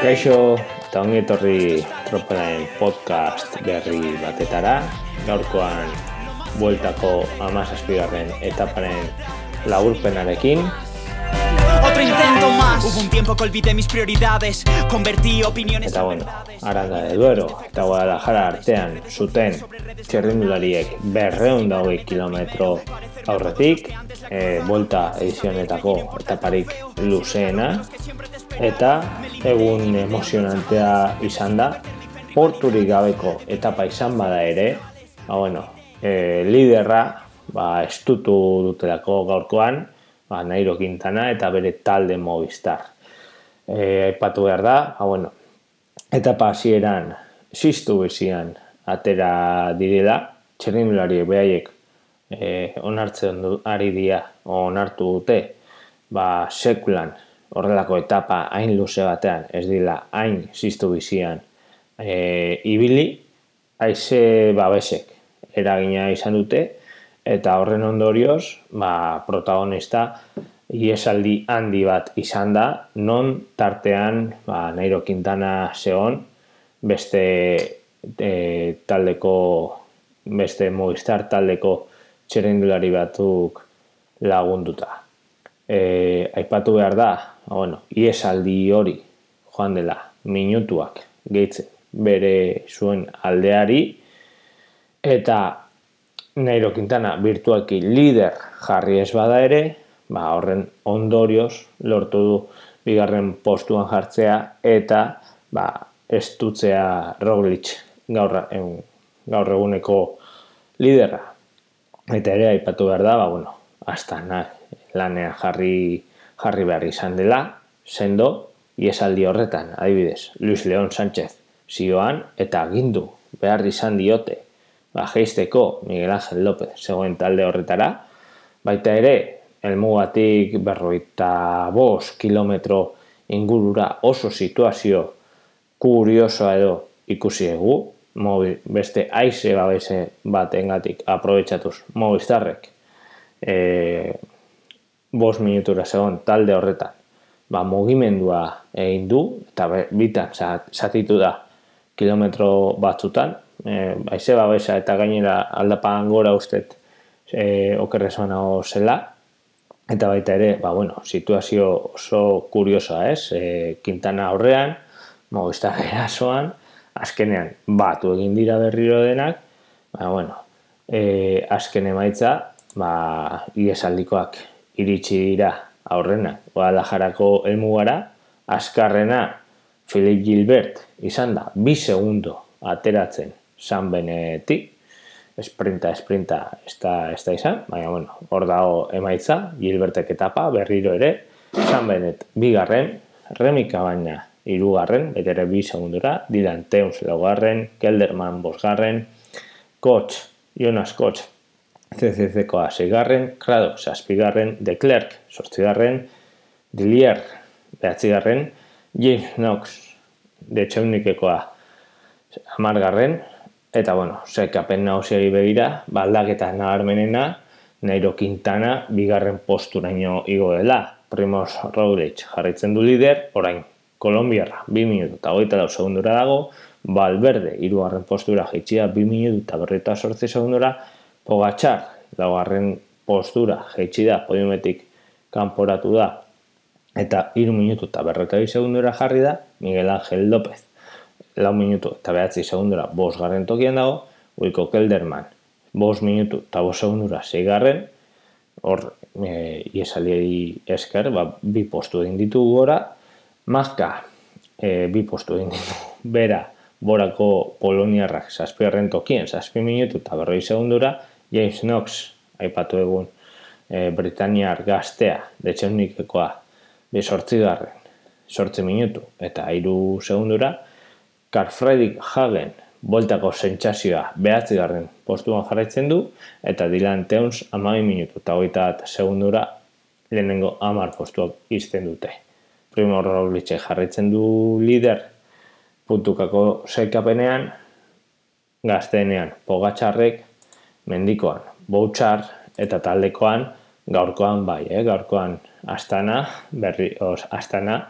Kaixo, eta ongi etorri tropelaren podcast berri batetara. Gaurkoan bueltako amazazpigarren etaparen laburpenarekin. Otro intento más. Hubo un tiempo que olvidé mis prioridades. Convertí opiniones Eta bueno, Aranda de Duero eta Guadalajara artean zuten txerrindulariek berreun daugei kilometro aurretik, e, volta edizionetako etaparik luzeena, eta egun emozionantea izan da, porturik gabeko etapa izan bada ere, ba bueno, e, liderra ba, estutu dutelako gaurkoan, ba, Nairo Quintana eta bere talde Movistar. E, aipatu behar da, ba, bueno, etapa hasieran ziztu bizian atera direla, txerrindulari behaiek e, onartzen du, ari dia, onartu dute, ba, sekulan horrelako etapa hain luze batean, ez dila hain ziztu bizian e, ibili, haize babesek eragina izan dute, eta horren ondorioz, ba, protagonista iesaldi handi bat izan da, non tartean ba, Nairo Quintana zeon, beste e, taldeko, beste Movistar taldeko txerendulari batzuk lagunduta. E, aipatu behar da, bueno, iesaldi hori joan dela minutuak gehitzen bere zuen aldeari, eta Nairo Quintana virtualki lider jarri ez bada ere, ba, horren ondorioz lortu du bigarren postuan jartzea eta ba, estutzea Roglic gaur, gaur eguneko lidera. Eta ere aipatu behar da, ba, bueno, hasta na, lanea jarri, jarri behar izan dela, sendo, iesaldi horretan, adibidez, Luis León Sánchez zioan eta agindu behar izan diote ba, geisteko Miguel Ángel López zegoen talde horretara, baita ere, elmugatik berroita bos kilometro ingurura oso situazio kuriosoa edo ikusi egu, mobi, beste aize babese bat engatik aprobetsatuz Movistarrek e, bos minutura zegoen talde horretan ba, mugimendua egin du eta bitan zatitu da kilometro batzutan e, aize babesa eta gainera aldapan gora ustet e, okerrezoan zela. Eta baita ere, ba, bueno, situazio oso kuriosoa ez, e, Quintana aurrean, Movistar erasoan, azkenean batu egin dira berriro denak, ba, bueno, e, azken emaitza, ba, iesaldikoak iritsi dira aurrena, Guadalajarako elmugara, azkarrena Filip Gilbert izan da, bi segundo ateratzen San Benetik, esprinta, esprinta, ez da, ez da izan, baina, bueno, hor dago emaitza, Gilbertek etapa, berriro ere, San Benet, bigarren, remika baina, irugarren, ere bi segundura, Dylan Teuns laugarren, Kelderman bosgarren, Koch, Jonas Koch, CCC-koa seigarren, Krado, saspigarren, De Klerk, sortzigarren, Dillier, behatzigarren, James Knox, de Txaunikekoa, amargarren, Eta, bueno, zekapen nahusiari begira, baldaketa nabarmenena, Nairo Quintana bigarren posturaino igo dela. Primoz Roglic jarraitzen du lider, orain Kolombiarra 2 minutu eta goita lau segundura dago, Valverde irugarren postura jaitxia 2 minutu eta berreta sortzi segundura, Pogatxar laugarren postura jaitxida podiumetik kanporatu da, eta 3 minutu eta berreta segundura jarri da, Miguel Ángel López lau minutu eta behatzi segundura bos garren tokian dago, Wilko Kelderman bos minutu eta bos segundura zeigarren, hor e, iesaliei esker, ba, bi postu egin ditu gora, Mazka e, bi postu egin ditu bera, borako poloniarrak zazpiarren tokien, zazpi minutu eta berroi segundura, James Knox, aipatu egun, e, Britaniar gaztea, detxeunikekoa, bi sortzi garren, sortzi minutu eta iru segundura, Karfredik Hagen boltako sentsazioa behatzi postuan jarraitzen du, eta Dylan Teuns amai minutu eta hogeita bat segundura lehenengo amar postuak izten dute. Primo Roglic jarraitzen du lider puntukako zekapenean, gazteenean pogatxarrek, mendikoan boutxar eta taldekoan gaurkoan bai, eh? gaurkoan astana, berri, os, astana,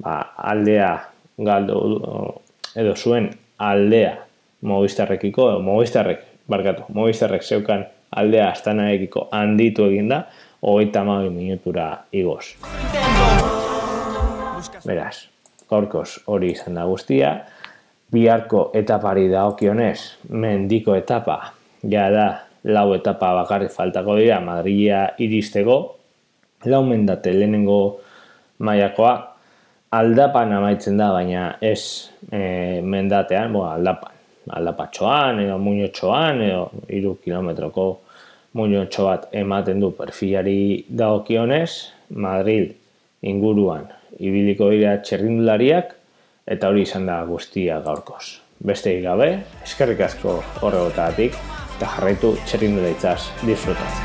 ba, aldea galdu edo zuen aldea Movistarrekiko, edo Movistarrek, barkatu, Movistarrek zeukan aldea astanarekiko handitu eginda, hogeita amabi minutura igoz. Beraz, gaurkoz hori izan da guztia, biharko etapari da okionez, mendiko etapa, ja da, lau etapa bakarrik faltako dira, Madria iristeko, lau mendate lehenengo maiakoa, aldapan amaitzen da, baina ez e, mendatean, bo, aldapan, aldapatxoan, edo muñotxoan, edo iru kilometroko muñotxo bat ematen du perfilari dagokionez, Madrid inguruan ibiliko dira txerrindulariak, eta hori izan da guztia gaurkoz. Beste gabe, eskerrik asko horregotatik, eta jarraitu txerrindularitzaz disfrutatzen.